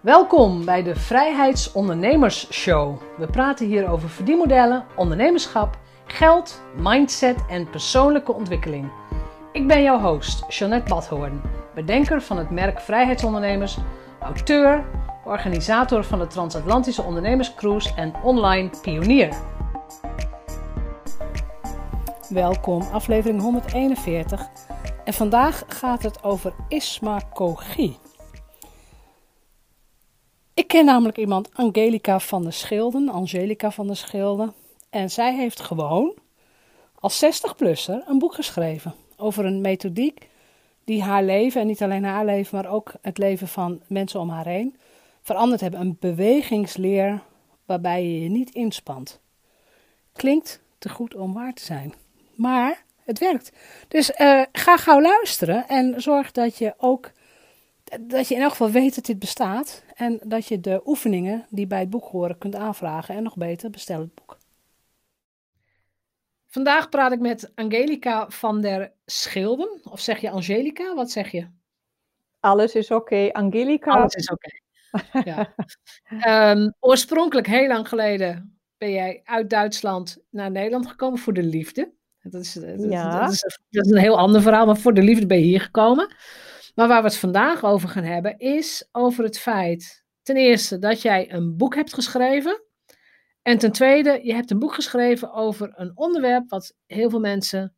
Welkom bij de Vrijheidsondernemers Show. We praten hier over verdienmodellen, ondernemerschap, geld, mindset en persoonlijke ontwikkeling. Ik ben jouw host, Jeanette Badhoorn, bedenker van het merk Vrijheidsondernemers, auteur, organisator van de Transatlantische Ondernemerscruise en online pionier. Welkom, aflevering 141. En vandaag gaat het over ismacogie. Ik ken namelijk iemand, Angelica van der Schilden, Angelica van der Schilden. En zij heeft gewoon als 60-plusser een boek geschreven over een methodiek die haar leven, en niet alleen haar leven, maar ook het leven van mensen om haar heen, veranderd hebben. Een bewegingsleer waarbij je je niet inspant. Klinkt te goed om waar te zijn. Maar het werkt. Dus uh, ga gauw luisteren en zorg dat je ook dat je in elk geval weet dat dit bestaat en dat je de oefeningen die bij het boek horen kunt aanvragen en nog beter bestel het boek. Vandaag praat ik met Angelica van der Schilden. Of zeg je Angelica? Wat zeg je? Alles is oké. Angelica. Alles is oké. Ja. um, oorspronkelijk, heel lang geleden, ben jij uit Duitsland naar Nederland gekomen voor de liefde. Dat is, dat, ja. dat, is, dat is een heel ander verhaal, maar voor de liefde ben je hier gekomen. Maar waar we het vandaag over gaan hebben, is over het feit, ten eerste, dat jij een boek hebt geschreven. En ten tweede, je hebt een boek geschreven over een onderwerp wat heel veel mensen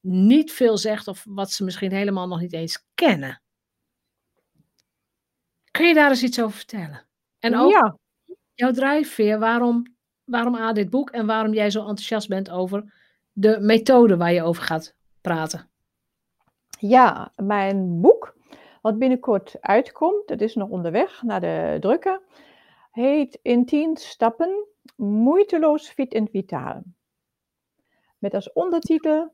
niet veel zegt of wat ze misschien helemaal nog niet eens kennen. Kun je daar eens iets over vertellen? En ook ja. jouw drijfveer, waarom, waarom A dit boek en waarom jij zo enthousiast bent over de methode waar je over gaat praten. Ja, mijn boek, wat binnenkort uitkomt, het is nog onderweg naar de drukker, heet In 10 stappen Moeiteloos fit en vitaal. Met als ondertitel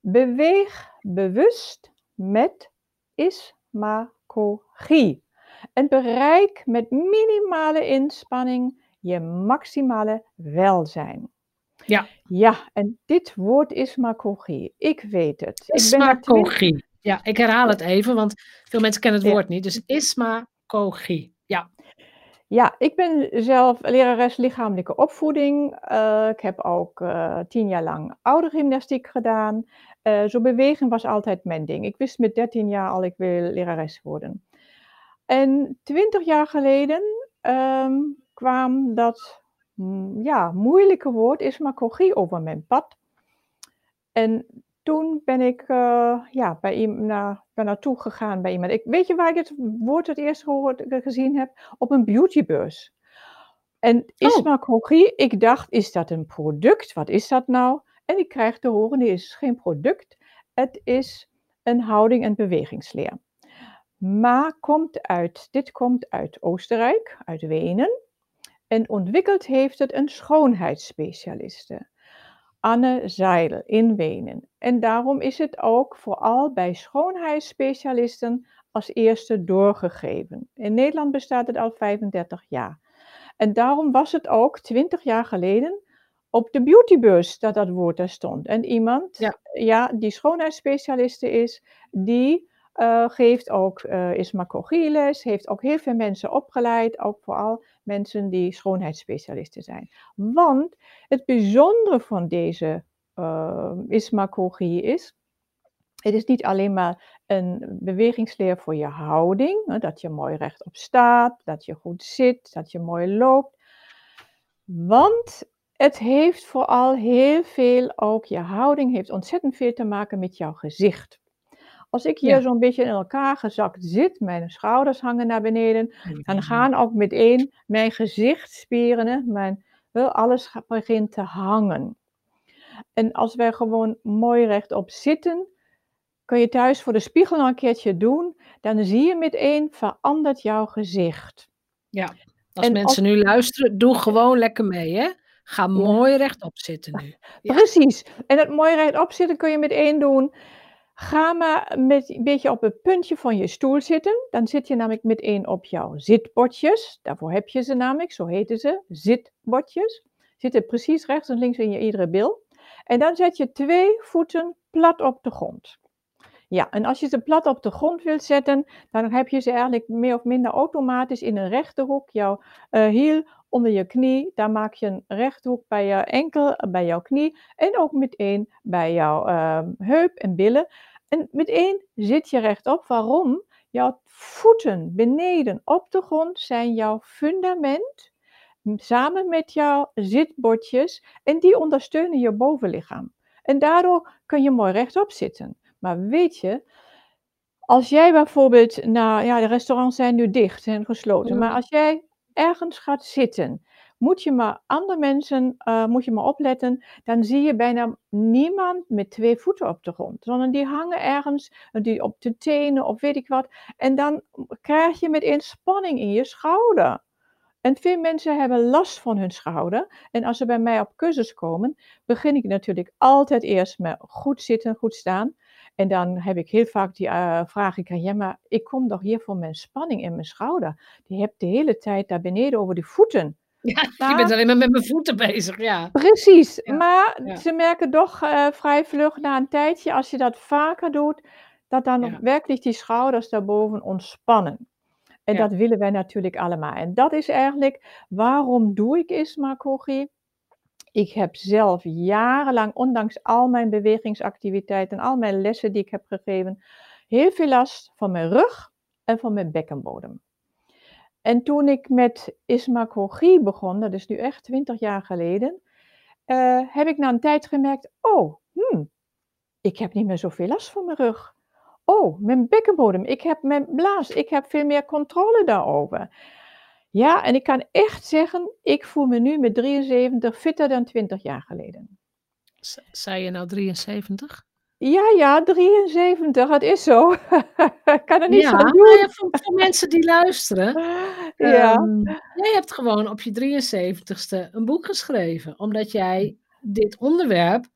Beweeg bewust met ismacogie. En bereik met minimale inspanning je maximale welzijn. Ja. Ja, en dit woord ismacogie. Ik weet het. Ismacogie. Ja, ik herhaal het even, want veel mensen kennen het woord niet. Dus ismacogie. Ja. Ja, ik ben zelf lerares lichamelijke opvoeding. Uh, ik heb ook uh, tien jaar lang oudergymnastiek gedaan. Uh, zo bewegen was altijd mijn ding. Ik wist met 13 jaar al, ik wil lerares worden. En twintig jaar geleden um, kwam dat ja, moeilijke woord is macogie over mijn pad. En toen ben ik uh, ja, bij iemand naar, naartoe gegaan bij iemand. Ik, weet je waar ik het woord het eerst gehoord, gezien heb? Op een beautybeurs. En ismacogie, oh. ik dacht, is dat een product? Wat is dat nou? En ik krijg te horen, het is geen product. Het is een houding- en bewegingsleer. Maar komt uit, dit komt uit Oostenrijk, uit Wenen. En ontwikkeld heeft het een schoonheidsspecialiste, Anne Zeil in Wenen. En daarom is het ook vooral bij schoonheidsspecialisten als eerste doorgegeven. In Nederland bestaat het al 35 jaar. En daarom was het ook 20 jaar geleden op de beautybeurs dat dat woord er stond. En iemand, ja, ja die schoonheidsspecialiste is, die uh, geeft ook, uh, is les, heeft ook heel veel mensen opgeleid, ook vooral mensen die schoonheidsspecialisten zijn. Want het bijzondere van deze uh, ismacogie is, het is niet alleen maar een bewegingsleer voor je houding, dat je mooi rechtop staat, dat je goed zit, dat je mooi loopt. Want het heeft vooral heel veel, ook je houding heeft ontzettend veel te maken met jouw gezicht. Als ik hier zo'n beetje in elkaar gezakt zit, mijn schouders hangen naar beneden, dan gaan ook meteen mijn gezichtsspieren, mijn, wel, alles begint te hangen. En als wij gewoon mooi rechtop zitten, kun je thuis voor de spiegel nog een keertje doen, dan zie je meteen verandert jouw gezicht. Ja, als mensen nu luisteren, doe gewoon lekker mee, hè? Ga mooi rechtop zitten nu. Precies. En dat mooi rechtop zitten kun je meteen doen. Ga maar met een beetje op het puntje van je stoel zitten. Dan zit je namelijk meteen op jouw zitbordjes. Daarvoor heb je ze namelijk, zo heten ze, zitbordjes. Zitten precies rechts en links in je iedere bil. En dan zet je twee voeten plat op de grond. Ja, en als je ze plat op de grond wilt zetten, dan heb je ze eigenlijk meer of minder automatisch in een rechte hoek. Jouw uh, hiel onder je knie, daar maak je een rechthoek bij je enkel, bij jouw knie en ook meteen bij jouw uh, heup en billen. En meteen zit je rechtop. Waarom? Jouw voeten beneden op de grond zijn jouw fundament samen met jouw zitbordjes en die ondersteunen je bovenlichaam. En daardoor kun je mooi rechtop zitten. Maar weet je, als jij bijvoorbeeld, nou ja, de restaurants zijn nu dicht en gesloten, maar als jij ergens gaat zitten, moet je maar andere mensen, uh, moet je maar opletten, dan zie je bijna niemand met twee voeten op de grond. Sondern die hangen ergens, die op de tenen of weet ik wat. En dan krijg je met inspanning in je schouder. En veel mensen hebben last van hun schouder. En als ze bij mij op cursus komen, begin ik natuurlijk altijd eerst met goed zitten, goed staan. En dan heb ik heel vaak die uh, vraag gekregen, ja, maar ik kom toch hier voor mijn spanning in mijn schouder. Die heb de hele tijd daar beneden over de voeten. Ja, je bent alleen maar met mijn voeten bezig, ja. Precies, maar ze merken toch uh, vrij vlug na een tijdje, als je dat vaker doet, dat dan ja. werkelijk die schouders daarboven ontspannen. En dat willen wij natuurlijk allemaal. En dat is eigenlijk, waarom doe ik ismacogie? Ik heb zelf jarenlang, ondanks al mijn bewegingsactiviteiten, al mijn lessen die ik heb gegeven, heel veel last van mijn rug en van mijn bekkenbodem. En toen ik met ismacogie begon, dat is nu echt 20 jaar geleden, uh, heb ik na een tijd gemerkt, oh, hmm, ik heb niet meer zoveel last van mijn rug. Oh, mijn bekkenbodem, ik heb mijn blaas, ik heb veel meer controle daarover. Ja, en ik kan echt zeggen, ik voel me nu met 73 fitter dan 20 jaar geleden. Zei je nou 73? Ja, ja, 73, het is zo. ik kan er niet ja, doen. Nou ja, voor, voor, mensen die luisteren. Ja. Um, jij hebt gewoon op je 73ste een boek geschreven. Omdat jij dit onderwerp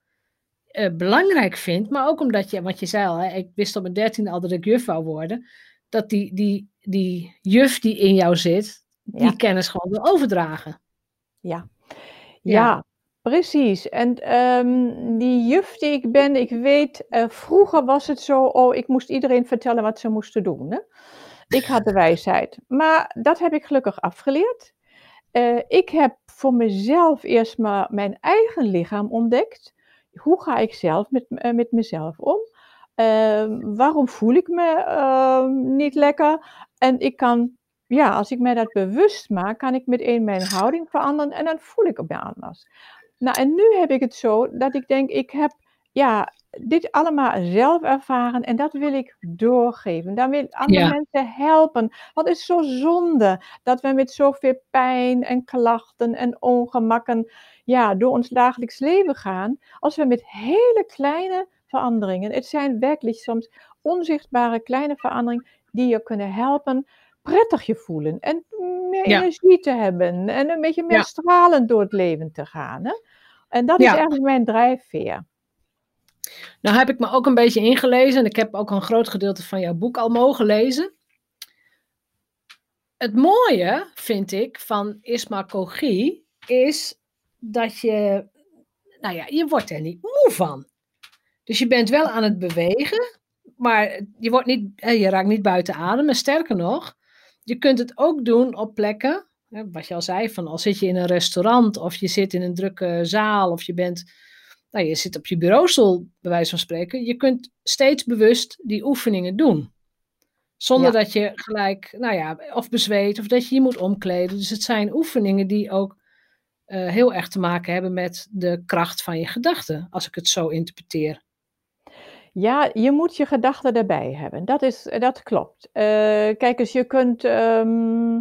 uh, belangrijk vindt. Maar ook omdat je, wat je zei al, hè, ik wist op mijn dertiende al dat ik juf wou worden. Dat die, die, die juf die in jou zit, die ja. kennis gewoon wil overdragen. Ja, ja, precies. En um, die juf die ik ben, ik weet, uh, vroeger was het zo, oh, ik moest iedereen vertellen wat ze moesten doen. Hè? Ik had de wijsheid. Maar dat heb ik gelukkig afgeleerd. Uh, ik heb voor mezelf eerst maar mijn eigen lichaam ontdekt. Hoe ga ik zelf met, uh, met mezelf om? waarom voel ik me niet lekker? En ik kan ja, als ik mij dat bewust maak, kan ik meteen mijn houding veranderen en dan voel ik me anders. Nou, en nu heb ik het zo dat ik denk, ik heb ja, dit allemaal zelf ervaren en dat wil ik doorgeven. Dan wil ik andere ja. mensen helpen. Want het is zo zonde dat we met zoveel pijn en klachten en ongemakken ja, door ons dagelijks leven gaan. Als we met hele kleine veranderingen, het zijn werkelijk soms onzichtbare kleine veranderingen die je kunnen helpen prettig je voelen en meer ja. energie te hebben en een beetje meer ja. stralend door het leven te gaan. Hè? En dat is ja. eigenlijk mijn drijfveer. Nou heb ik me ook een beetje ingelezen en ik heb ook een groot gedeelte van jouw boek al mogen lezen. Het mooie, vind ik, van ismacogie is dat je, nou ja, je wordt er niet moe van. Dus je bent wel aan het bewegen, maar je, wordt niet, je raakt niet buiten adem. En sterker nog, je kunt het ook doen op plekken, wat je al zei, van al zit je in een restaurant of je zit in een drukke zaal of je bent, nou je zit op je bureaustoel bij wijze van spreken. Je kunt steeds bewust die oefeningen doen. Zonder ja. dat je gelijk, nou ja, of bezweet of dat je je moet omkleden. Dus het zijn oefeningen die ook uh, heel erg te maken hebben met de kracht van je gedachten, als ik het zo interpreteer. Ja, je moet je gedachten erbij hebben. Dat, is, dat klopt. Uh, kijk eens, je kunt um,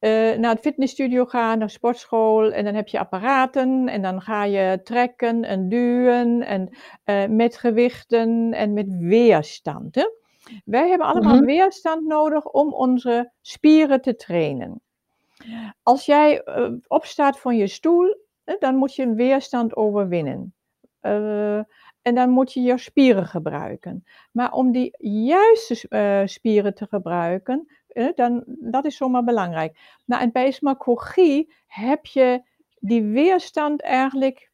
uh, naar het fitnessstudio gaan, naar sportschool, en dan heb je apparaten, en dan ga je trekken en duwen, en uh, met gewichten en met weerstand. Hè? Wij hebben allemaal mm-hmm. weerstand nodig om onze spieren te trainen. Als jij opstaat van je stoel, dan moet je een weerstand overwinnen. En dan moet je je spieren gebruiken. Maar om die juiste uh, spieren te gebruiken, uh, dan, dat is zomaar belangrijk. Nou, en bij smakogie heb je die weerstand eigenlijk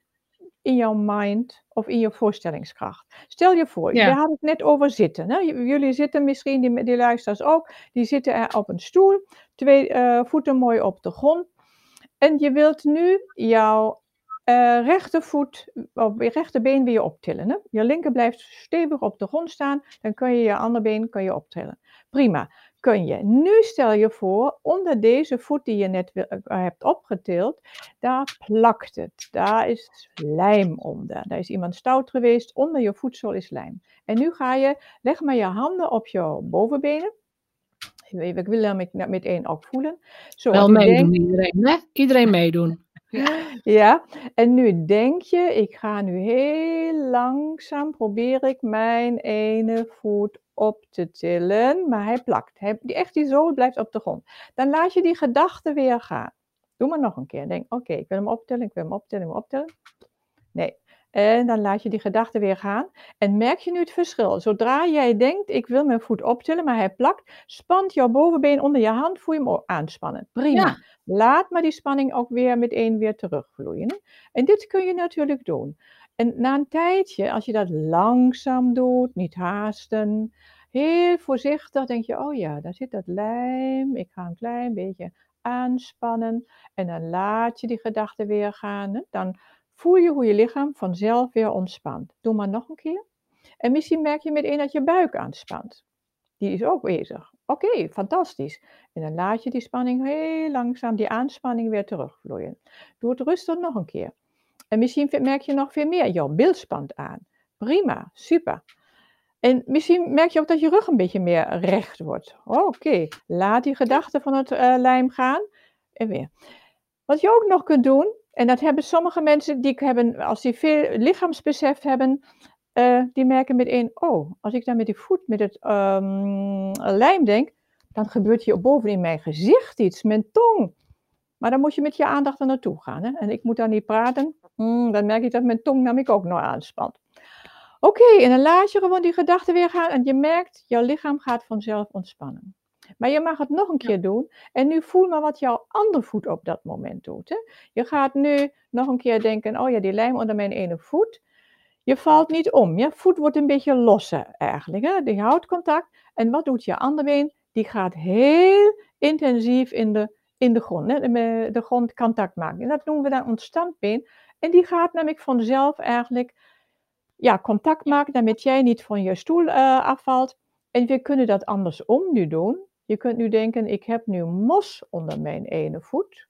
in jouw mind of in je voorstellingskracht. Stel je voor, Ja. we hadden het net over zitten. Hè? Jullie zitten misschien, die, die luisteraars ook, die zitten er op een stoel, twee eh, voeten mooi op de grond. En je wilt nu jouw eh rechtervoet, of je rechterbeen weer optillen. Hè? Je linker blijft stevig op de grond staan, dan kun je je andere been kun je optillen. Prima, kun je. Nu stel je voor, onder deze voet die je net eh, hebt opgetild, daar plakt het. Daar is lijm onder. Daar is iemand stout geweest. Onder je voedsel is lijm. En nu ga je, leg maar je handen op je bovenbenen. Ik wil hem met, met één ook voelen. Zo, Wel denk- meedoen iedereen, hè? Iedereen meedoen. ja, en nu denk je, ik ga nu heel langzaam, probeer ik mijn ene voet op te tillen, maar hij plakt. Hij, echt die zool blijft op de grond. Dan laat je die gedachte weer gaan. Doe maar nog een keer. Denk, oké, ik wil hem optillen, ik wil hem optillen, ik wil hem optillen. Nee. En dan laat je die gedachte weer gaan. En merk je nu het verschil? Zodra jij denkt, ik wil mijn voet optillen, maar hij plakt, spant jouw bovenbeen onder je hand, voel je hem aanspannen. Prima. Ja. Laat maar die spanning ook weer meteen weer terugvloeien. En dit kun je natuurlijk doen. En na een tijdje, als je dat langzaam doet, niet haasten, heel voorzichtig, denk je, oh ja, daar zit dat lijm. Ik ga een klein beetje aanspannen. En dan laat je die gedachte weer gaan. hè. Dan voel je hoe je lichaam vanzelf weer ontspant. Doe maar nog een keer. En misschien merk je meteen dat je buik aanspant. Die is ook bezig. Oké, fantastisch. En dan laat je die spanning heel langzaam, die aanspanning weer terugvloeien. Doe het rustig nog een keer. En misschien merk je nog veel meer. Jouw bil spant aan. Prima, super. En misschien merk je ook dat je rug een beetje meer recht wordt. Oké, laat die gedachte van het eh, lijm gaan. En weer. Wat je ook nog kunt doen, en dat hebben sommige mensen die hebben, als die veel lichaamsbesef hebben, eh, die merken meteen, oh, als ik dan met die voet, met het ehm, lijm denk, dan gebeurt hier boven in mijn gezicht iets, mijn tong. Maar dan moet je met je aandacht er naartoe gaan. Hè? En ik moet dan niet praten. Hmm, dan merk ik dat mijn tong namelijk ook nog aanspant. Oké, en dan laat je gewoon die gedachten weer gaan. En je merkt, jouw lichaam gaat vanzelf ontspannen. Maar je mag het nog een keer doen. En nu voel maar wat jouw andere voet op dat moment doet. Hè? Je gaat nu nog een keer denken, oh ja, die lijm onder mijn ene voet. Je valt niet om. Je voet wordt een beetje losser eigenlijk. Hè? Die houdt contact. En wat doet je andere been? Die gaat heel intensief in de, in de grond. Hè? De, de grond contact maken. En dat noemen we dan ons standbeen. En die gaat namelijk vanzelf eigenlijk ja, contact maken, damit jij niet van je stoel eh, afvalt. En we kunnen dat andersom nu doen. Je kunt nu denken, ik heb nu mos onder mijn ene voet.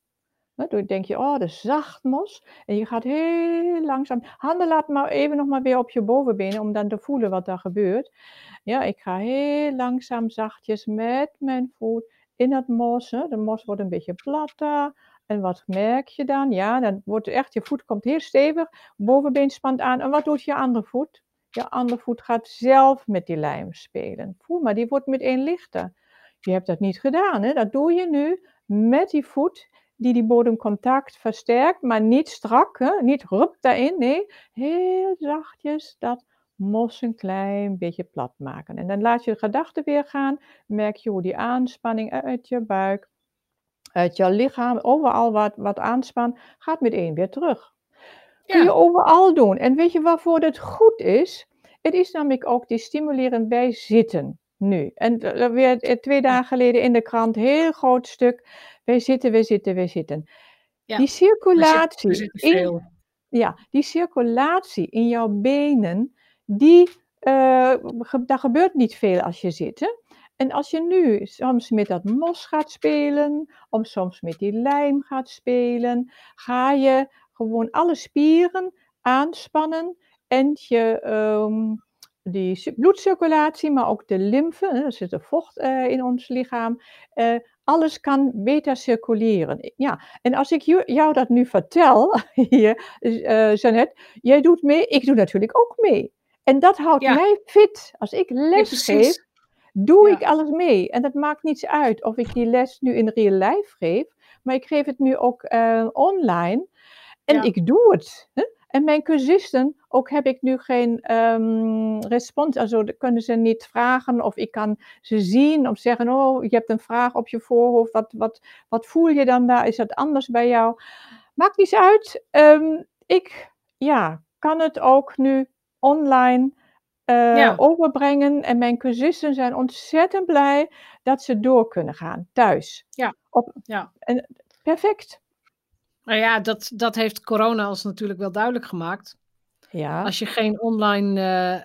Dan denk je, oh, dat zacht mos. En je gaat heel langzaam. Handen laat maar even nog maar weer op je bovenbenen om dan te voelen wat er gebeurt. Ja, ik ga heel langzaam zachtjes met mijn voet in het mos. Hè. De mos wordt een beetje platter. En wat merk je dan? Ja, dan wordt echt, je voet komt heel stevig, bovenbeen spant aan. En wat doet je andere voet? Je andere voet gaat zelf met die lijm spelen. Voel maar, die wordt meteen lichter. Je hebt dat niet gedaan, hè? dat doe je nu met die voet die die bodemcontact versterkt, maar niet strak, hè? niet rup daarin, nee, heel zachtjes dat mos een klein beetje plat maken. En dan laat je de gedachten weer gaan, merk je hoe die aanspanning uit je buik, uit je lichaam, overal wat, wat aanspan, gaat meteen weer terug. Kun je overal doen. En weet je waarvoor het goed is? Het is namelijk ook die stimulerend bij zitten nu. En eh, weer eh, twee dagen geleden in de krant, heel groot stuk. Wij zitten, wij zitten, wij zitten. Ja, Die we zitten, circulatie we zitten in, ja, die circulatie in jouw benen, die, eh, ge- daar gebeurt niet veel als je zit. Hè? En als je nu soms met dat mos gaat spelen, of soms met die lijm gaat spelen, ga je gewoon alle spieren aanspannen en je ehm, die ci- bloedcirculatie, maar ook de lymfe, er zit er vocht eh, in ons lichaam, eh, alles kan beter circuleren. Ja, en als ik jou dat nu vertel, hier, eh Jeannette, jij doet mee, ik doe natuurlijk ook mee. En dat houdt Ja, mij fit. Als ik ja, les geef, doe ik alles mee. En dat maakt niets uit of ik die les nu in real life geef, maar ik geef het nu ook online. En ik doe het. Hè? En mijn cursisten, ook heb ik nu geen ehm, respons, also kunnen ze niet vragen of ik kan ze zien of zeggen, oh, je hebt een vraag op je voorhoofd, wat, wat, wat voel je dan daar? Is dat anders bij jou? Maakt niets uit. Ehm, ik ja, kan het ook nu online uh, overbrengen. En mijn cursisten zijn ontzettend blij dat ze door kunnen gaan thuis. Ja. Op, ja. En, perfect. Nou ja, dat, dat heeft corona ons natuurlijk wel duidelijk gemaakt. Ja. Als je geen online, uh,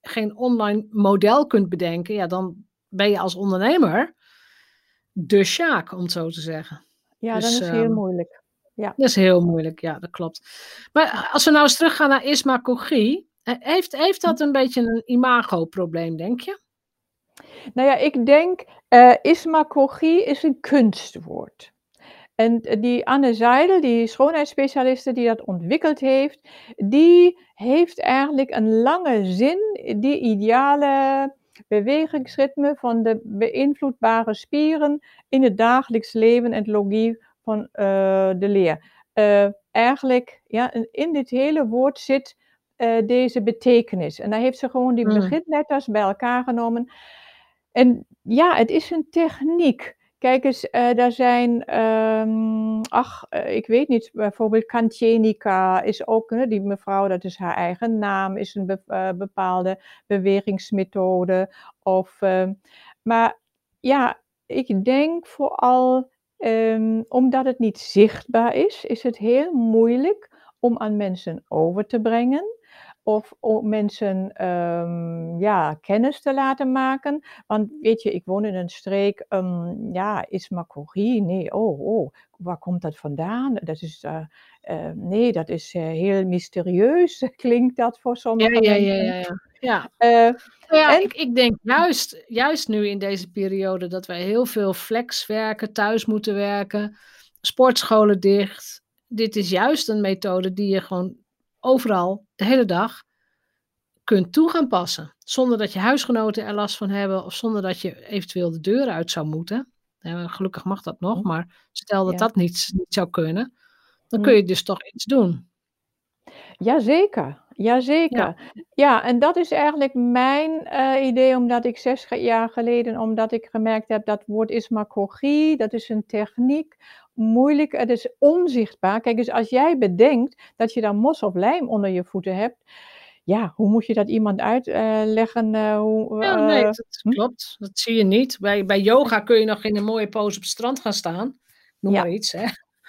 geen online model kunt bedenken, ja, dan ben je als ondernemer de sjaak, om het zo te zeggen. Ja, dus, dat is heel um, moeilijk. Ja. Dat is heel moeilijk, ja, dat klopt. Maar als we nou eens teruggaan naar ismagogie, heeft, heeft dat een beetje een imagoprobleem, denk je? Nou ja, ik denk, uh, ismagogie is een kunstwoord. En die Anne Seidel, die schoonheidsspecialiste die dat ontwikkeld heeft, die heeft eigenlijk een lange zin die ideale bewegingsritme van de beïnvloedbare spieren in het dagelijks leven en logie van uh, de leer. Uh, eigenlijk, ja, in dit hele woord zit uh, deze betekenis. En daar heeft ze gewoon die mm. beginletters bij elkaar genomen. En ja, het is een techniek. Kijk eens, uh, daar zijn, um, ach, uh, ik weet niet, bijvoorbeeld Kantjenica is ook, die mevrouw, dat is haar eigen naam, is een be bepaalde bewegingsmethode. Of, ehm, maar ja, ik denk vooral, um, omdat het niet zichtbaar is, is het heel moeilijk om aan mensen over te brengen of om mensen um, ja, kennis te laten maken. Want weet je, ik woon in een streek, um, ja, ismagogie, nee, oh, oh, waar komt dat vandaan? Dat is, uh, uh, nee, dat is uh, heel mysterieus, klinkt dat voor sommige ja, ja. Ja, ja, ja. ja. ja en... ik, ik denk juist, juist nu in deze periode dat wij heel veel flex werken, thuis moeten werken, sportscholen dicht. Dit is juist een methode die je gewoon overal de hele dag kunt toe gaan passen. Zonder dat je huisgenoten er last van hebben of zonder dat je eventueel de deur uit zou moeten. gelukkig mag dat nog, maar stel dat ja. dat niet, niet zou kunnen, dan kun je dus toch iets doen. Jazeker, jazeker. Ja. ja, en dat is eigenlijk mijn uh, idee, omdat ik zes jaar geleden, omdat ik gemerkt heb dat woord ismagogie, dat is een techniek, moeilijk, het is onzichtbaar. Kijk eens, als jij bedenkt dat je dan mos of lijm onder je voeten hebt, ja, hoe moet je dat iemand uitleggen? Uh, hoe, ja, nee, dat hm? klopt. Dat zie je niet. Bij, bij yoga kun je nog in een mooie pose op het strand gaan staan. Noem ja. maar iets, hè.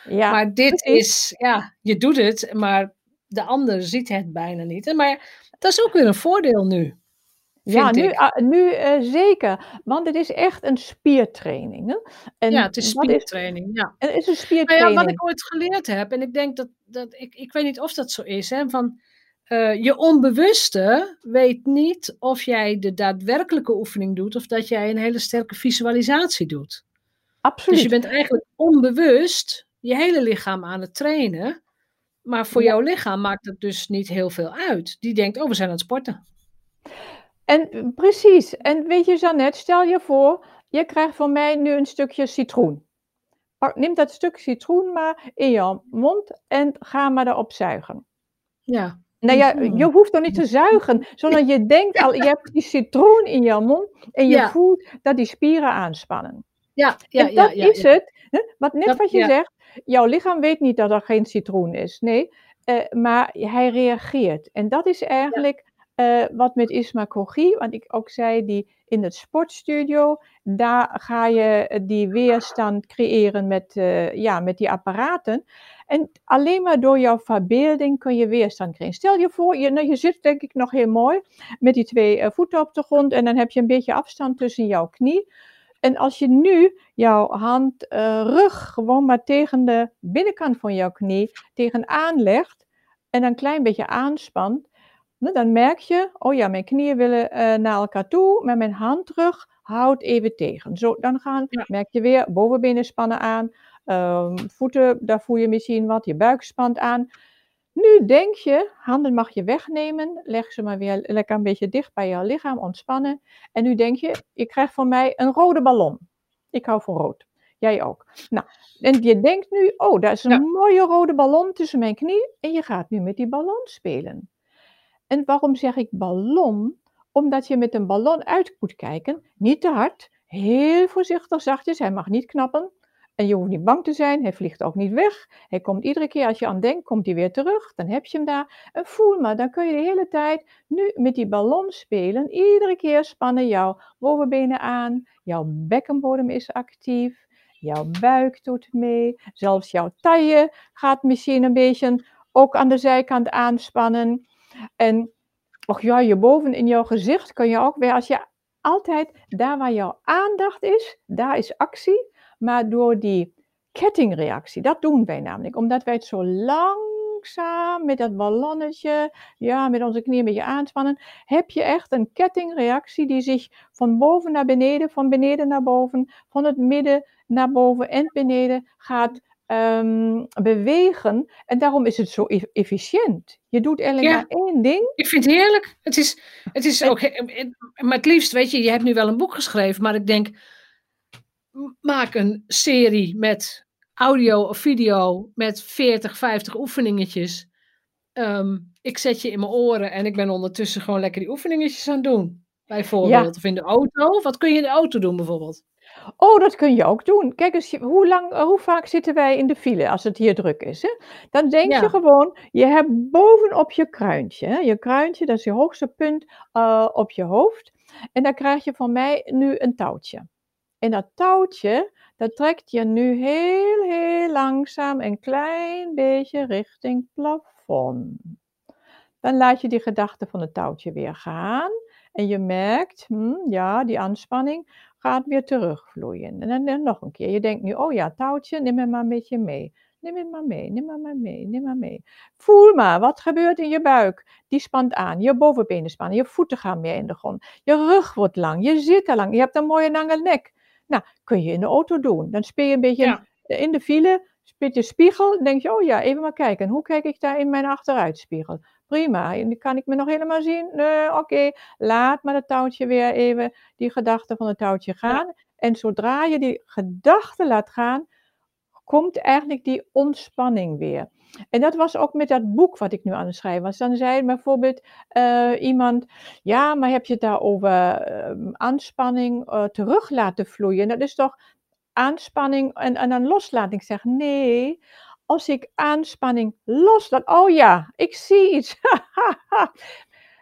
Ja, maar dit precies. is, ja, je doet het, maar de ander ziet het bijna niet. Maar dat is ook weer een voordeel nu. Ja, nu, uh, nu uh, zeker. Want het is echt een spiertraining. Hè? En ja, het is spiertraining. Is, ja. Het is een spiertraining. Maar ja, wat ik ooit geleerd heb, en ik denk dat, dat ik, ik weet niet of dat zo is, hè, van uh, je onbewuste weet niet of jij de daadwerkelijke oefening doet of dat jij een hele sterke visualisatie doet. Absoluut. Dus je bent eigenlijk onbewust je hele lichaam aan het trainen. Maar voor ja. jouw lichaam maakt het dus niet heel veel uit. Die denkt, oh, we zijn aan het sporten. En precies. En weet je, Jeannette, stel je voor, je krijgt van mij nu een stukje citroen. Pak, neem dat stuk citroen maar in je mond en ga maar erop zuigen. Ja. Nou ja, je hoeft toch niet te zuigen, zodat je denkt al, je hebt die citroen in je mond en je ja. voelt dat die spieren aanspannen. Ja, ja, en dat ja, is het. Hè? Wat net dat, wat je zegt, jouw lichaam weet niet dat er geen citroen is. Nee, uh, maar hij reageert. En dat is eigenlijk uh, wat met ismagogie, want ik ook zei, die in het sportstudio, daar ga je die weerstand creëren met, uh, ja, met die apparaten. En alleen maar door jouw verbeelding kun je weerstand creëren. Stel je voor, je, nou, je zit denk ik nog heel mooi met die twee voeten op de grond en dan heb je een beetje afstand tussen jouw knie. En als je nu jouw hand, rug gewoon maar tegen de binnenkant van jouw knie tegenaan legt en een klein beetje aanspant, dan merk je, oh ja, mijn knieën willen uh, naar elkaar toe, maar mijn handrug houdt even tegen. Zo, dan gaan, ja. merk je weer bovenbenen spannen aan, uh, voeten, daar voel je misschien wat, je buik spant aan. Nu denk je, handen mag je wegnemen, leg ze maar weer lekker een beetje dicht bij je lichaam, ontspannen. En nu denk je, je krijgt van mij een rode ballon. Ik hou van rood. Jij ook. Nou, en je denkt nu, oh, daar is een ja. mooie rode ballon tussen mijn knie. En je gaat nu met die ballon spelen. En waarom zeg ik ballon? Omdat je met een ballon uit moet kijken. Niet te hard, heel voorzichtig, zachtjes. Hij mag niet knappen. En je hoeft niet bang te zijn, hij vliegt ook niet weg. Hij komt iedere keer als je aan denkt, komt hij weer terug. Dan heb je hem daar. En voel maar, dan kun je de hele tijd nu met die ballon spelen. Iedere keer spannen jouw bovenbenen aan. Jouw bekkenbodem is actief. Jouw buik doet mee. Zelfs jouw taille gaat misschien een beetje ook aan de zijkant aanspannen. En och ja, je boven in jouw gezicht kun je ook weer, als je altijd daar waar jouw aandacht is, daar is actie. Maar door die kettingreactie, dat doen wij namelijk, omdat wij het zo langzaam met dat ballonnetje, ja, met onze knieën een beetje aanspannen, heb je echt een kettingreactie die zich van boven naar beneden, van beneden naar boven, van het midden naar boven en beneden gaat um, bewegen. En daarom is het zo e-, efficiënt. Je doet eigenlijk maar één ding. Ik vind het heerlijk. Het is, het is ook, maar het liefst, weet je, je hebt nu wel een boek geschreven, maar ik denk, maak een serie met audio of video met 40, 50 oefeningetjes. Ehm, ik zet je in mijn oren en ik ben ondertussen gewoon lekker die oefeningetjes aan het doen. Bijvoorbeeld. Of in de auto. Wat kun je in de auto doen bijvoorbeeld? Oh, dat kun je ook doen. Kijk eens, hoe, lang, eh, hoe vaak zitten wij in de file als het hier druk is? Hè? Dan denk je gewoon, je hebt bovenop je kruintje. Hè? Je kruintje, dat is je hoogste punt uh, op je hoofd. En dan krijg je van mij nu een touwtje. En dat touwtje, dat trekt je nu heel, heel langzaam een klein beetje richting plafond. Dan laat je die gedachte van het touwtje weer gaan. En je merkt, hm, ja, die aanspanning gaat weer terugvloeien. En dan, nog een keer. Je denkt nu, oh ja, touwtje, neem hem maar een beetje mee. Neem hem maar mee, neem hem maar mee, neem maar mee. Voel maar, wat gebeurt in je buik? Die spant aan, je bovenbenen spannen, je voeten gaan meer in de grond. Je rug wordt lang, je zit er lang, je hebt een mooie lange nek. Nou, kun je in de auto doen. Dan speel je een beetje in de file, speel je spiegel, dan denk je, oh ja, even maar kijken. Hoe kijk ik daar in mijn achteruitspiegel? Prima. En kan ik me nog helemaal zien? Nee, oké. Laat maar het touwtje weer even, die gedachte van het touwtje gaan. En zodra je die gedachte laat gaan, komt eigenlijk die ontspanning weer. En dat was ook met dat boek wat ik nu aan het schrijven was. Dan zei bijvoorbeeld uh, iemand, ja, maar heb je het daar over uh, aanspanning uh, terug laten vloeien? Dat is toch aanspanning en, en dan loslating. Ik zeg, nee, als ik aanspanning loslaat. Oh ja, ik zie iets.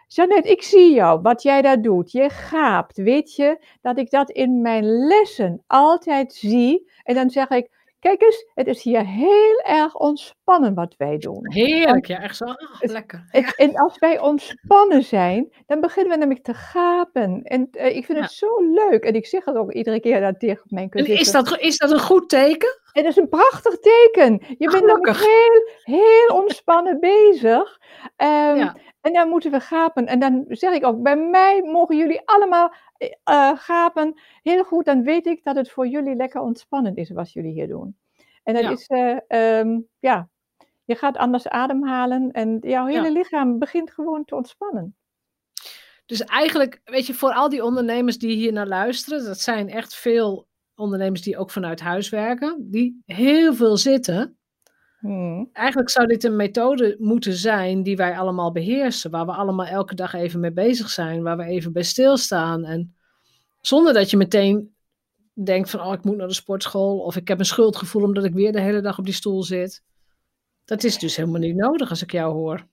Janet, ik zie jou, wat jij daar doet. Je gaapt. Weet je dat ik dat in mijn lessen altijd zie? En dan zeg ik, Kijk eens, het is hier heel erg ontspannen wat wij doen. Heerlijk, ja, echt zo. Oh, lekker. En, als wij ontspannen zijn, dan beginnen we namelijk te gapen. En uh, ik vind het zo leuk. En ik zeg het ook iedere keer dat tegen mijn kinderen. Is dat, is dat een goed teken? Het is een prachtig teken. Je bent nog heel, heel ontspannen bezig. Um, ja. En dan moeten we gapen. En dan zeg ik ook, bij mij mogen jullie allemaal uh, gapen. Heel goed, dan weet ik dat het voor jullie lekker ontspannend is wat jullie hier doen. En dat is, uh, um, ja, je gaat anders ademhalen en jouw hele lichaam begint gewoon te ontspannen. Dus eigenlijk, weet je, voor al die ondernemers die hier naar luisteren, dat zijn echt veel ondernemers die ook vanuit huis werken, die heel veel zitten. Hmm. Eigenlijk zou dit een methode moeten zijn die wij allemaal beheersen, waar we allemaal elke dag even mee bezig zijn, waar we even bij stilstaan. En zonder dat je meteen denkt van, oh, ik moet naar de sportschool, of ik heb een schuldgevoel omdat ik weer de hele dag op die stoel zit. Dat is dus helemaal niet nodig als ik jou hoor.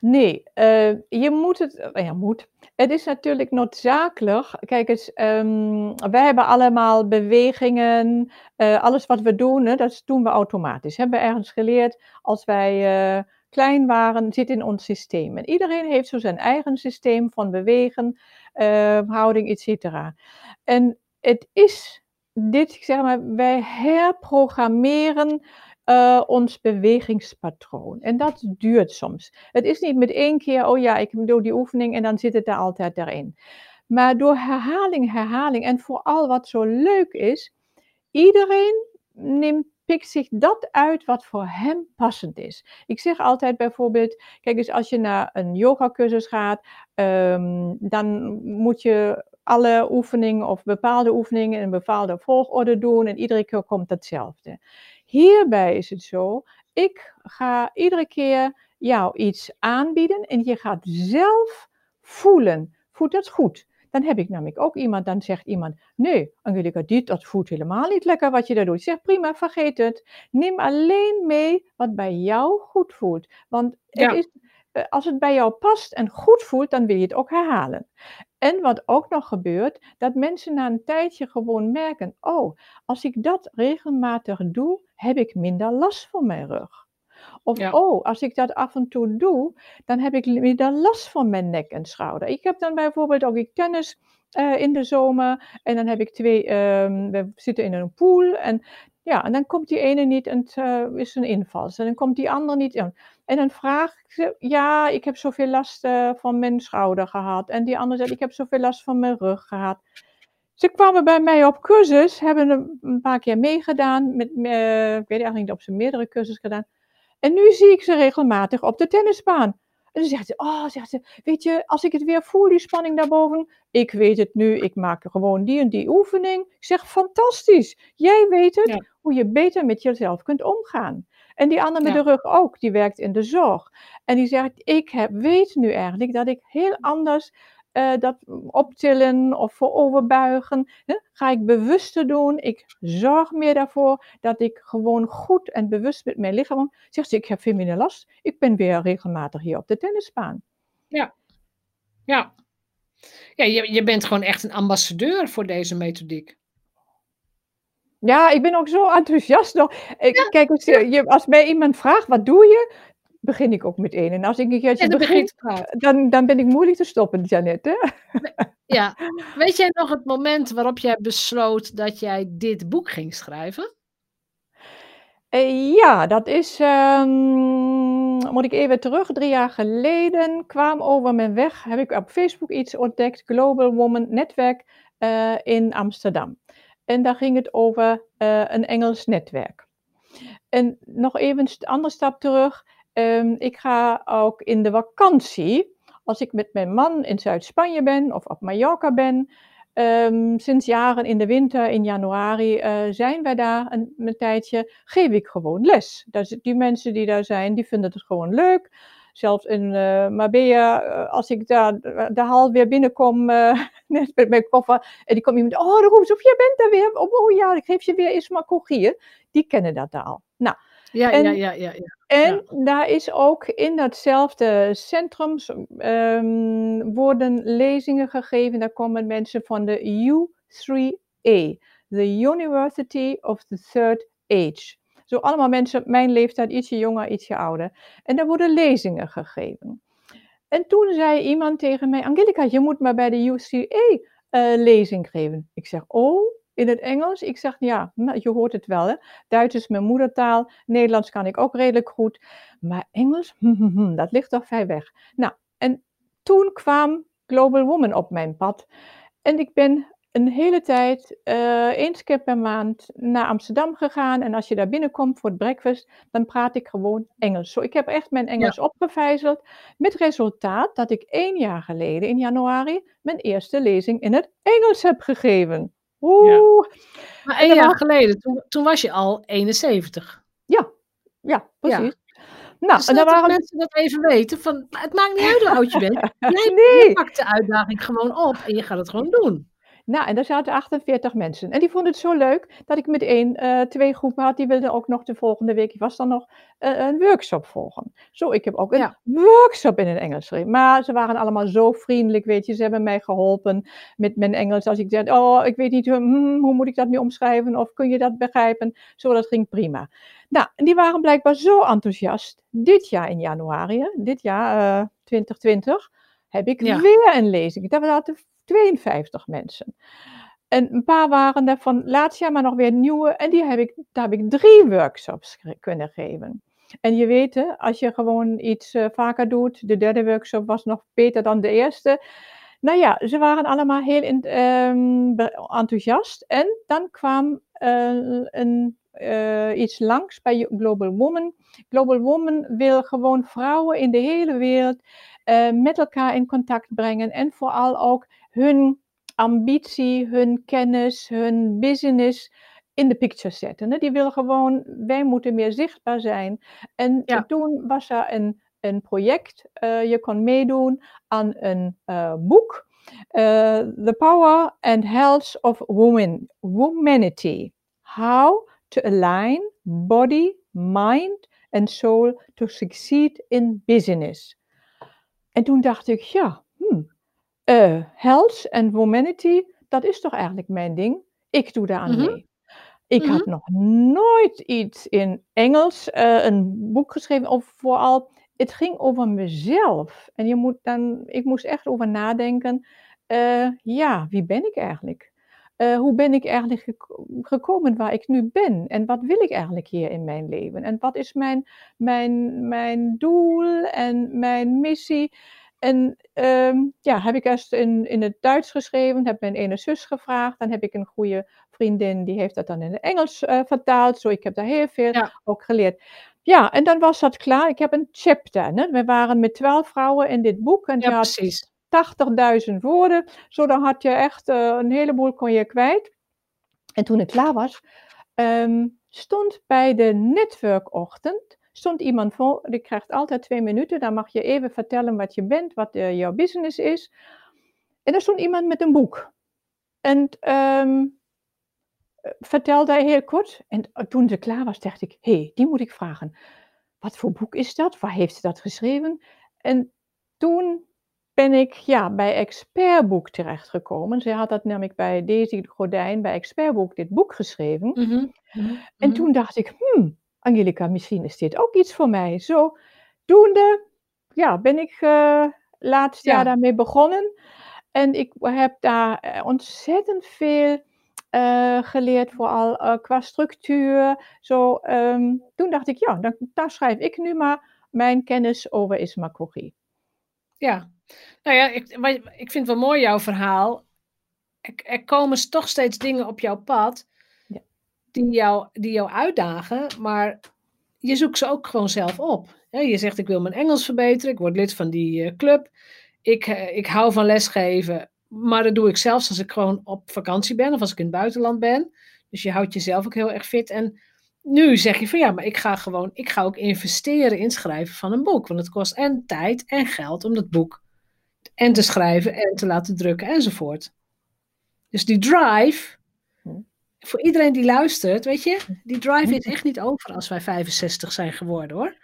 Nee, uh, je moet het, ja, moet. Het is natuurlijk noodzakelijk. Kijk eens, um, wij hebben allemaal bewegingen. Uh, alles wat we doen, hè, dat doen we automatisch. Hebben we ergens geleerd als wij klein waren, zit in ons systeem. En iedereen heeft zo zijn eigen systeem van bewegen, houding, etc. En het is dit, zeg maar, wij herprogrammeren uh, ons bewegingspatroon. En dat duurt soms. Het is niet met één keer, oh ja, ik doe die oefening en dan zit het daar altijd erin. Maar door herhaling, herhaling en vooral wat zo leuk is, iedereen neemt pikt zich dat uit wat voor hem passend is. Ik zeg altijd bijvoorbeeld, kijk eens, als je naar een yogacursus gaat, um, dan moet je alle oefeningen of bepaalde oefeningen in een bepaalde volgorde doen en iedere keer komt hetzelfde. Hierbij is het zo, ik ga iedere keer jou iets aanbieden en je gaat zelf voelen. Voelt dat goed? dan heb ik namelijk ook iemand, dan zegt iemand, nee, Angelica, dit, dat voelt helemaal niet lekker wat je daar doet. Zeg, prima, vergeet het. Neem alleen mee wat bij jou goed voelt. Want het is, eh, als het bij jou past en goed voelt, dan wil je het ook herhalen. En wat ook nog gebeurt, dat mensen na een tijdje gewoon merken, oh, als ik dat regelmatig doe, heb ik minder last van mijn rug. Of oh, als ik dat af en toe doe, dan heb ik minder last van mijn nek en schouder. Ik heb dan bijvoorbeeld ook ik tennis uh, in de zomer en dan heb ik twee, um, we zitten in een pool en ja, en dan komt die ene niet en het uh, is een inval. En dan komt die andere niet in. En dan vraag ik ze, ja, ik heb zoveel last uh, van mijn schouder gehad. En die andere zegt, ik heb zoveel last van mijn rug gehad. Ze kwamen bij mij op cursus, hebben een paar keer meegedaan. Met, uh, ik weet eigenlijk niet of ze meerdere cursussen gedaan. En nu zie ik ze regelmatig op de tennisbaan. En dan zegt ze, oh, zegt ze, weet je, als ik het weer voel, die spanning daarboven, ik weet het nu, ik maak gewoon die en die oefening. Ik zeg, fantastisch, jij weet het, hoe je beter met jezelf kunt omgaan. En die andere met de rug ook, die werkt in de zorg. En die zegt, ik heb, weet nu eigenlijk dat ik heel anders uh, dat optillen of vooroverbuigen, hè, ga ik bewuster doen. Ik zorg meer daarvoor dat ik gewoon goed en bewust met mijn lichaam. Zegt ze, ik heb veel minder last. Ik ben weer regelmatig hier op de tennisbaan. Ja, ja. Ja, je, je bent gewoon echt een ambassadeur voor deze methodiek. Ja, ik ben ook zo enthousiast nog. Ik, Kijk, als, je, als mij iemand vraagt, wat doe je? begin ik ook meteen. En als ik een keertje ja, begin, dan, dan ben ik moeilijk te stoppen, Janet. Hè? Ja. Weet jij nog het moment waarop jij besloot dat jij dit boek ging schrijven? Uh, ja, dat is, um, moet ik even terug, drie jaar geleden kwam over mijn weg, heb ik op Facebook iets ontdekt, Global Woman Netwerk uh, in Amsterdam. En daar ging het over uh, een Engels netwerk. En nog even een andere stap terug. Um, ik ga ook in de vakantie, als ik met mijn man in Zuid-Spanje ben of op Mallorca ben, um, sinds jaren in de winter, in januari, uh, zijn wij daar een, tijdje, geef ik gewoon les. Die mensen die daar zijn, die vinden het gewoon leuk. Zelfs in uh, Marbella, uh, als ik daar de hal weer binnenkom, net met mijn koffer, en die komt iemand, oh, de roept, of jij bent daar weer, oh, ja, ik geef je weer eens maar. Die kennen dat al. Nou, ja, en, ja, ja, ja, ja. En daar is ook in datzelfde centrum um, worden lezingen gegeven. Daar komen mensen van de U3A, the University of the Third Age. Zo allemaal mensen, mijn leeftijd, ietsje jonger, ietsje ouder. En daar worden lezingen gegeven. En toen zei iemand tegen mij, Angelica, je moet maar bij de UCA uh, lezing geven. Ik zeg, oh, in het Engels? Ik zeg ja, je hoort het wel. Hè? Duits is mijn moedertaal, Nederlands kan ik ook redelijk goed. Maar Engels, dat ligt toch ver weg. Nou, en toen kwam Global Woman op mijn pad. En ik ben een hele tijd, uh, eens keer per maand, naar Amsterdam gegaan. En als je daar binnenkomt voor het breakfast, dan praat ik gewoon Engels. Zo, ik heb echt mijn Engels ja. opgevijzeld. Met resultaat dat ik één jaar geleden, in januari, mijn eerste lezing in het Engels heb gegeven. Oeh. Maar één jaar geleden, toen, toen, was je al 71. Ja, ja, precies. Nou, dus en dan waren mensen dat even weten. Van, het maakt niet uit hoe oud je bent. Jij nee. pakt de uitdaging gewoon op en je gaat het gewoon doen. Nou, en daar zaten 48 mensen. En die vonden het zo leuk dat ik meteen uh, twee groepen had. Die wilden ook nog de volgende week, was dan nog, uh, een workshop volgen. Zo, ik heb ook een ja. workshop in het Engels geschreven. Maar ze waren allemaal zo vriendelijk, weet je. Ze hebben mij geholpen met mijn Engels. Als ik zei, oh, ik weet niet, hmm, hoe moet ik dat nu omschrijven? Of kun je dat begrijpen? Zo, dat ging prima. Nou, en die waren blijkbaar zo enthousiast. Dit jaar in januari, dit jaar uh, 2020, heb ik ja. weer een lezing. Dat waren 52 mensen. En een paar waren er van laatst jaar, maar nog weer nieuwe. En die heb ik, daar heb ik drie workshops kunnen geven. En je weet, als je gewoon iets uh, vaker doet, de derde workshop was nog beter dan de eerste. Nou ja, ze waren allemaal heel in, um, enthousiast. En dan kwam uh, een, uh, iets langs bij Global Woman. Global Woman wil gewoon vrouwen in de hele wereld met elkaar in contact brengen. En vooral ook hun ambitie, hun kennis, hun business in de picture zetten. Die willen gewoon, wij moeten meer zichtbaar zijn. En toen was er een, een project, uh, je kon meedoen aan een uh, boek. the Power and Health of Women, Humanity. How to align body, mind and soul to succeed in business. En toen dacht ik, ja, hmm, health and humanity, dat is toch eigenlijk mijn ding. Ik doe daar aan mee. Ik had nog nooit iets in Engels, een boek geschreven, of vooral, het ging over mezelf. En je moet dan, ik moest echt over nadenken, ja, wie ben ik eigenlijk? hoe ben ik eigenlijk gekomen waar ik nu ben? En wat wil ik eigenlijk hier in mijn leven? En wat is mijn, mijn, mijn doel en mijn missie? En um, ja, heb ik eerst in, in het Duits geschreven, heb mijn ene zus gevraagd. Dan heb ik een goede vriendin, die heeft dat dan in het Engels uh, vertaald. Zo, ik heb daar heel veel ook geleerd. Ja, en dan was dat klaar. Ik heb een chapter. Hè? We waren met twaalf vrouwen in dit boek. En ja, precies. 80.000 woorden. Zo, dan had je echt uh, een heleboel kon je kwijt. En toen het klaar was, um, stond bij de netwerkochtend stond iemand voor, je krijgt altijd twee minuten, dan mag je even vertellen wat je bent, wat uh, jouw business is. En er stond iemand met een boek. En um, vertelde hij heel kort. En toen ze klaar was, dacht ik, hé, hey, die moet ik vragen. Wat voor boek is dat? Waar heeft ze dat geschreven? En toen ben ik ja, bij Expertboek terechtgekomen. Ze had dat namelijk bij Daisy Gordijn, bij Expertboek, dit boek geschreven. Mm -hmm. En toen dacht ik, hmm, Angelica, misschien is dit ook iets voor mij. Zo, doende, ja, ben ik uh, laatst jaar daarmee begonnen. En ik heb daar eh, ontzettend veel uh, geleerd, vooral uh, qua structuur. Zo, um, toen dacht ik, ja, dan, daar schrijf ik nu maar mijn kennis over ismacorie. Ja, nou ja, ik, ik vind het wel mooi jouw verhaal. Er, er komen toch steeds dingen op jouw pad die jou, die jou uitdagen, maar je zoekt ze ook gewoon zelf op. je zegt, ik wil mijn Engels verbeteren, ik word lid van die uh, club, ik, uh, ik hou van lesgeven, maar dat doe ik zelfs als ik gewoon op vakantie ben of als ik in het buitenland ben. Dus je houdt jezelf ook heel erg fit. En nu zeg je van ja, maar ik ga gewoon, ik ga ook investeren in het schrijven van een boek. Want het kost en tijd en geld om dat boek en te schrijven en te laten drukken enzovoort. Dus die drive, voor iedereen die luistert, weet je, die drive is echt niet over als wij 65 zijn geworden hoor.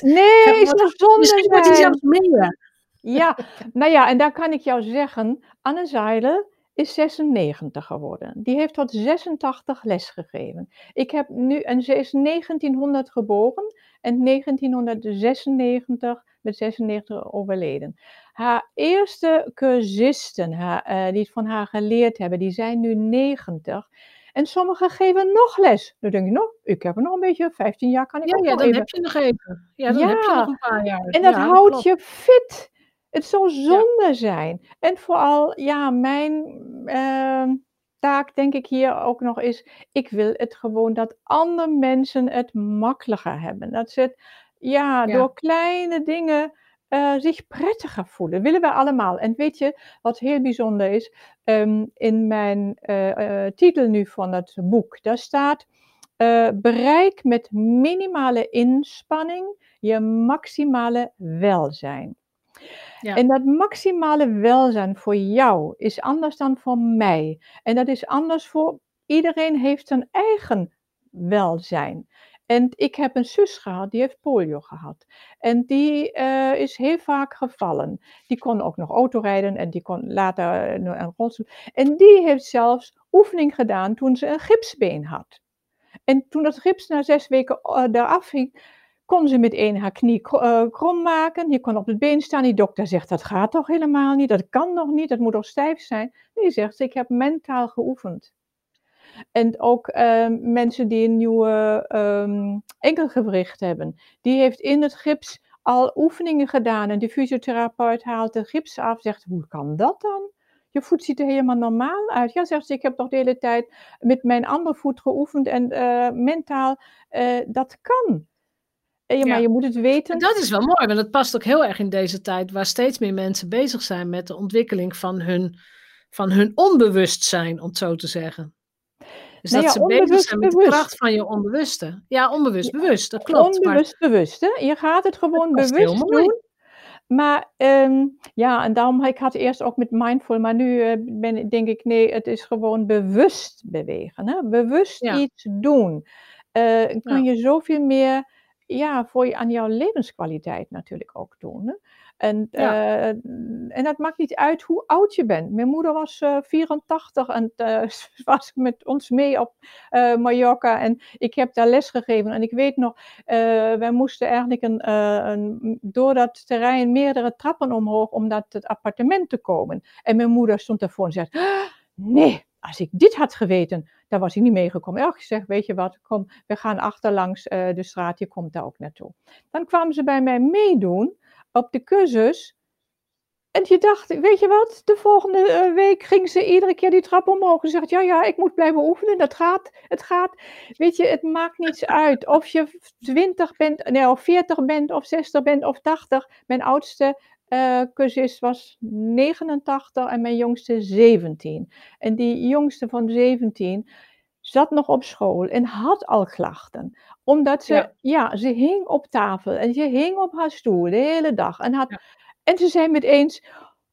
Nee, is nog zonde Misschien wordt hij zelfs meer. Ja, nou ja, en daar kan ik jou zeggen, Anne Zeiler is 96 geworden. Die heeft tot 86 lesgegeven. Ik heb nu, en ze is 1900 geboren en 1996 met 96 overleden. Haar eerste cursisten haar, uh, die van haar geleerd hebben, die zijn nu 90. En sommigen geven nog les. Dan denk je, nou, ik heb er nog een beetje, 15 jaar kan ik ja, ook ja, nog dan even. heb je nog even. Ja, dan Ja, heb je nog een paar jaar. En dat Ja, houdt je fit. Het zou zonde zijn. En vooral, ja, mijn ehm, taak denk ik hier ook nog is, ik wil het gewoon dat andere mensen het makkelijker hebben. Dat ze het, ja, Ja. door kleine dingen eh, zich prettiger voelen. Willen wij allemaal. En weet je wat heel bijzonder is? Ehm, in mijn eh, eh, titel nu van het boek, daar staat bereik met minimale inspanning je maximale welzijn. En dat maximale welzijn voor jou is anders dan voor mij. En dat is anders voor iedereen heeft zijn eigen welzijn. En ik heb een zus gehad, die heeft polio gehad. En die eh, is heel vaak gevallen. Die kon ook nog autorijden en die kon later eh, een rolstoel. En die heeft zelfs oefening gedaan toen ze een gipsbeen had. En toen dat gips na zes weken uh, eraf ging, kon ze meteen haar knie eh, krom maken. Je kon op het been staan. Die dokter zegt, dat gaat toch helemaal niet? Dat kan nog niet, dat moet toch stijf zijn? Nee, zegt ze, ik heb mentaal geoefend. En ook ehm, mensen die een nieuwe ehm, enkelgewricht hebben, die heeft in het gips al oefeningen gedaan. En de fysiotherapeut haalt de gips af, zegt, hoe kan dat dan? Je voet ziet er helemaal normaal uit. Ja, zegt ze, ik heb toch de hele tijd met mijn andere voet geoefend en eh, mentaal, eh, dat kan. Eh, ja, maar je moet het weten. En dat is wel mooi, want het past ook heel erg in deze tijd waar steeds meer mensen bezig zijn met de ontwikkeling van hun, van hun onbewustzijn, om het zo te zeggen. Dus Nou dat ja, ze bezig zijn met de kracht van je onbewuste. Ja, onbewust bewust, dat klopt. Maar Onbewust bewust, hè? Je gaat het gewoon bewust doen. maar ehm, ja, en daarom ik had eerst ook met mindful, maar nu uh, ben, denk ik nee, het is gewoon bewust bewegen. Hè? Bewust iets doen. Uh, kun je zoveel meer ja, voor je, aan jouw levenskwaliteit natuurlijk ook doen. Hè? En, uh, en dat maakt niet uit hoe oud je bent. Mijn moeder was uh, 84 en uh, was met ons mee op Mallorca. En ik heb daar les gegeven. En ik weet nog, wij moesten eigenlijk een, een, door dat terrein meerdere trappen omhoog om naar het appartement te komen. En mijn moeder stond ervoor en zei: ah, Nee, als ik dit had geweten, dan was ik niet meegekomen. Ik zeg, weet je wat, kom, we gaan achterlangs uh, de straat, je komt daar ook naartoe. Dan kwamen ze bij mij meedoen op de cursus. En je dacht, weet je wat, de volgende uh, week ging ze iedere keer die trap omhoog. En zegt, ja, ja, ik moet blijven oefenen, dat gaat, het gaat. Weet je, het maakt niets uit of je 20 bent, nee, of 40 bent, of 60 bent, of 80. Mijn oudste uh, was 89 en mijn jongste 17. En die jongste van 17 zat nog op school en had al klachten. Omdat ze, ja, ze hing op tafel en ze hing op haar stoel de hele dag. En, had, en ze zei met eens,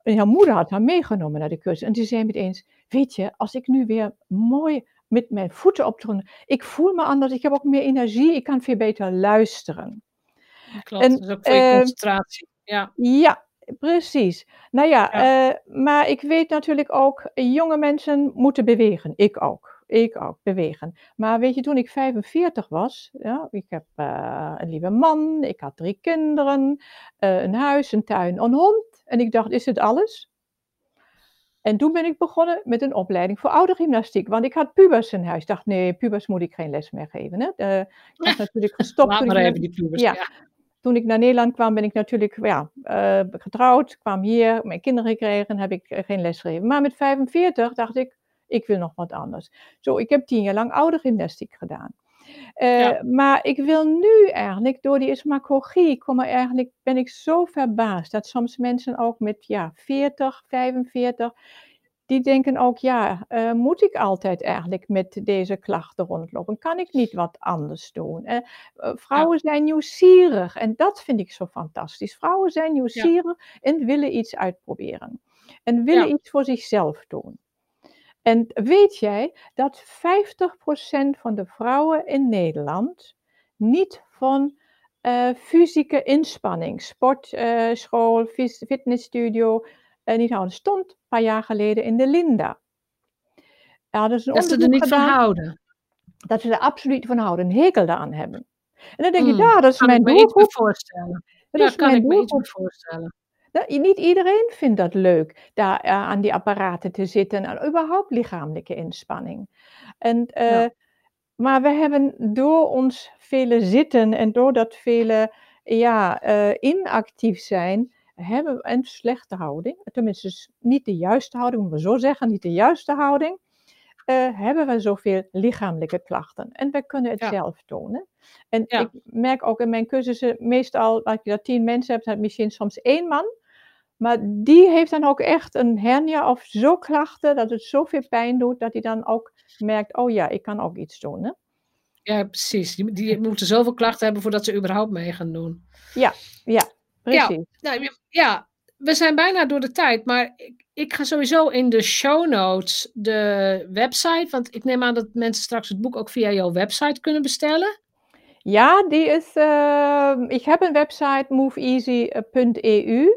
en haar moeder had haar meegenomen naar de cursus. En ze zei met eens, weet je, als ik nu weer mooi met mijn voeten op de ik voel me anders, ik heb ook meer energie, ik kan veel beter luisteren. Klopt, en, dat is ook voor je uh, concentratie. Ja. ja, Precies. Nou ja, ja. Uh, maar ik weet natuurlijk ook, jonge mensen moeten bewegen. Ik ook. Ik ook, bewegen. Maar weet je, toen ik 45 was, ja, ik heb uh, een lieve man, ik had drie kinderen, uh, een huis, een tuin, een hond. En ik dacht, is het alles? En toen ben ik begonnen met een opleiding voor oudergymnastiek. Want ik had pubers in huis. Ik dacht, nee, pubers moet ik geen les meer geven. Hè? ik was natuurlijk gestopt. Laat maar even die pubers, ja. ja toen ik naar Nederland kwam, ben ik natuurlijk ja, uh, getrouwd, kwam hier, mijn kinderen gekregen, heb ik eh, geen les gegeven. Maar met 45 dacht ik, ik wil nog wat anders. Zo, ik heb tien jaar lang oudergymnastiek gedaan. Uh, ja. Maar ik wil nu eigenlijk, door die ismagogie, kom eigenlijk, ben ik zo verbaasd dat soms mensen ook met ja, 40, 45 die denken ook, ja, uh, moet ik altijd eigenlijk met deze klachten rondlopen? Kan ik niet wat anders doen? Uh, vrouwen ja. zijn nieuwsgierig en dat vind ik zo fantastisch. Vrouwen zijn nieuwsgierig ja. en willen iets uitproberen. En willen ja. iets voor zichzelf doen. En weet jij dat 50% van de vrouwen in Nederland niet van uh, fysieke inspanning, sportschool, fitnessstudio, niet houden. Stond een paar jaar geleden in de Linda. Dat ze er niet gedaan, van houden. Dat ze er absoluut van houden, een hekel aan hebben. En dan denk je, mm, ja, dat is mijn doelgroep. voorstellen. Dat ja, is kan mijn ik me iets voorstellen. Nou, niet iedereen vindt dat leuk, daar uh, aan die apparaten te zitten en überhaupt lichamelijke inspanning. En, uh, ja. Maar we hebben door ons vele zitten en doordat vele ja, uh, inactief zijn, hebben we een slechte houding, tenminste niet de juiste houding, moeten we zo zeggen, niet de juiste houding, uh, hebben we zoveel lichamelijke klachten. En we kunnen het ja. zelf tonen. En ja. ik merk ook in mijn cursussen, meestal als je dat tien mensen hebt, dan misschien soms één man. Maar die heeft dan ook echt een hernia of zo klachten dat het zoveel pijn doet, dat hij dan ook merkt, oh ja, ik kan ook iets doen. Hè? Ja, precies. Die, die moeten zoveel klachten hebben voordat ze überhaupt mee gaan doen. Ja, ja, Precies. Ja, nou, ja, we zijn bijna door de tijd, maar ik, ik, ga sowieso in de show notes de website, want ik neem aan dat mensen straks het boek ook via jouw website kunnen bestellen. Ja, die is, uh, ik heb een website moveeasy.eu.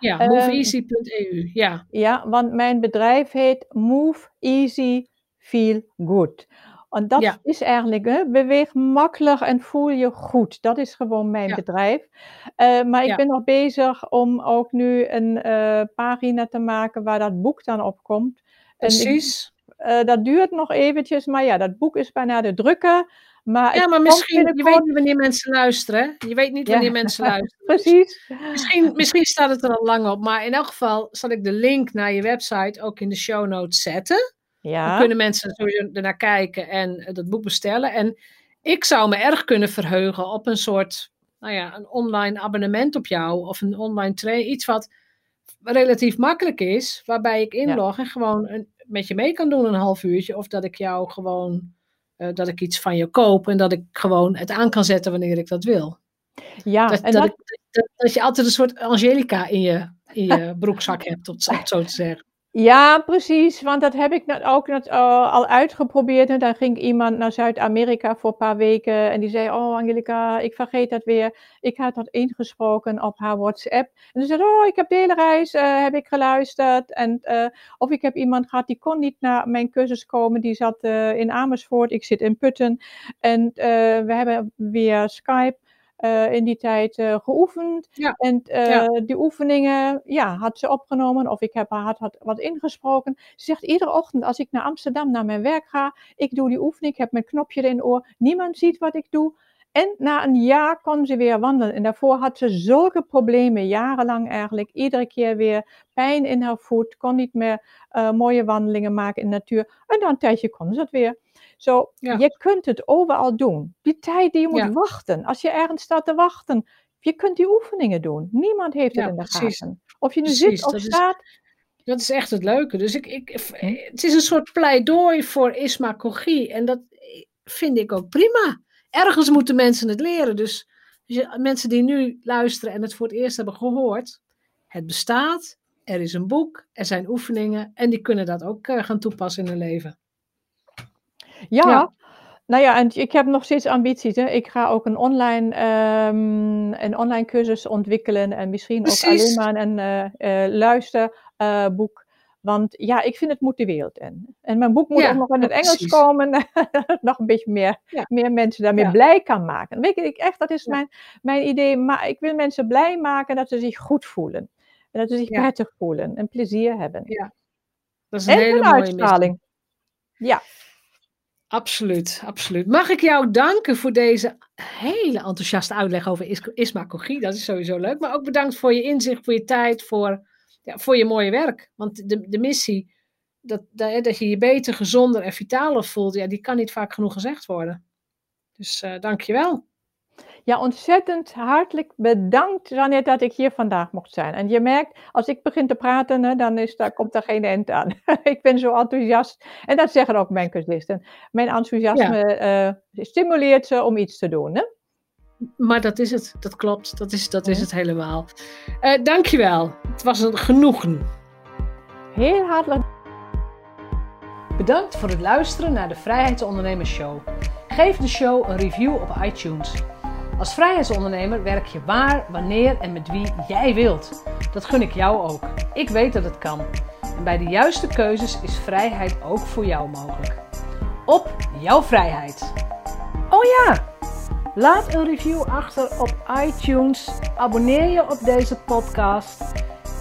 Ja, moveeasy.eu, ja. Ja, want mijn bedrijf heet Move Easy Feel Good. En dat ja. is eigenlijk, hè, beweeg makkelijk en voel je goed. Dat is gewoon mijn ja. bedrijf. Uh, maar ik ja. ben nog bezig om ook nu een uh, pagina te maken waar dat boek dan op komt. Precies. uh, dat duurt nog eventjes, maar ja, dat boek is bijna de drukken. Maar ja, maar misschien, je weet niet wanneer mensen luisteren. Je weet niet wanneer mensen luisteren. Precies. Misschien, misschien staat het er al lang op, maar in elk geval zal ik de link naar je website ook in de show notes zetten. Ja. Dan kunnen mensen sowieso ernaar kijken en uh, dat boek bestellen. En ik zou me erg kunnen verheugen op een soort, nou ja, een online abonnement op jou. Of een online train, iets wat relatief makkelijk is. Waarbij ik inlog ja. en gewoon een, met je mee kan doen een half uurtje. Of dat ik jou gewoon, uh, dat ik iets van je koop. En dat ik gewoon het aan kan zetten wanneer ik dat wil. Ja, Dat, en dat, dat, ik- dat, dat je altijd een soort Angelica in je, in je broekzak hebt, om het zo te zeggen. Ja, precies. Want dat heb ik ook eh, al uitgeprobeerd. En dan ging iemand naar Zuid-Amerika voor een paar weken. En die zei: Oh, Angelica, ik vergeet dat weer. Ik had dat ingesproken op haar WhatsApp. En ze zei: Oh, ik heb de hele reis eh, heb ik geluisterd. En, eh, of ik heb iemand gehad die kon niet naar mijn cursus komen. Die zat in Amersfoort. Ik zit in Putten. En we hebben via Skype. Eh, in die tijd eh, geoefend. Ja. En eh, Ja. die oefeningen ja, had ze opgenomen of ik heb haar had, had wat ingesproken. Ze zegt iedere ochtend als ik naar Amsterdam naar mijn werk ga, ik doe die oefening, ik heb mijn knopje in het oor, niemand ziet wat ik doe. En na een jaar kon ze weer wandelen. En daarvoor had ze zulke problemen, jarenlang eigenlijk. Iedere keer weer pijn in haar voet, kon niet meer eh, mooie wandelingen maken in de natuur. En dan een tijdje kon ze het weer. Zo, Ja. je kunt het overal doen. Die tijd die je moet Ja. wachten, als je ergens staat te wachten, je kunt die oefeningen doen. Niemand heeft het Ja, in de precies. gaten. Of je nu Precies, zit of is- staat. Dat is echt het leuke. Dus ik, ik, Hm. het is een soort pleidooi voor ismagogie. En dat vind ik ook prima. Ergens moeten mensen het leren. Dus mensen die nu luisteren en het voor het eerst hebben gehoord. Het bestaat. Er is een boek. Er zijn oefeningen. En die kunnen dat ook eh, gaan toepassen in hun leven. Ja. Ja. Nou ja, en ik heb nog steeds ambities. Hè. Ik ga ook een online, ehm, een online cursus ontwikkelen. En misschien ook alleen maar een eh, eh, luisterboek. Want ja, ik vind het moet de wereld in. En mijn boek moet Ja, ook nog in het Engels precies. komen. nog een beetje meer, Ja. meer mensen daarmee Ja. blij kan maken. Weet ik, echt, dat is mijn, mijn idee. Maar ik wil mensen blij maken dat ze zich goed voelen. En dat ze zich prettig voelen en plezier hebben. Ja, Dat is een En hele missie. uitstraling. Ja. Absoluut, absoluut. Mag ik jou danken voor deze hele enthousiaste uitleg over is ismagogie. Dat is sowieso leuk. Maar ook bedankt voor je inzicht, voor je tijd, voor, ja, voor je mooie werk. Want de, de missie, dat, dat, dat je je beter, gezonder en vitaler voelt, ja, die kan niet vaak genoeg gezegd worden. Dus eh dank je wel. Ja, ontzettend hartelijk bedankt, Jeannette, dat ik hier vandaag mocht zijn. En je merkt, als ik begin te praten, hè, dan is daar, komt er geen eind aan. ik ben zo enthousiast. En dat zeggen ook mijn cursisten. Mijn enthousiasme eh, stimuleert ze om iets te doen. Hè? Maar dat is het, dat klopt. Dat is, dat is het helemaal. Eh dank je wel. Het was een genoegen. Heel hartelijk Bedankt voor het luisteren naar de Vrijheidsondernemers Show. Geef de show een review op iTunes. Als vrijheidsondernemer werk je waar, wanneer en met wie jij wilt. Dat gun ik jou ook. Ik weet dat het kan. En bij de juiste keuzes is vrijheid ook voor jou mogelijk. Op jouw vrijheid. Oh ja, laat een review achter op iTunes. Abonneer je op deze podcast.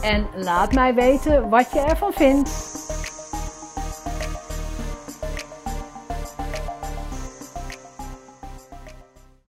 En laat mij weten wat je ervan vindt.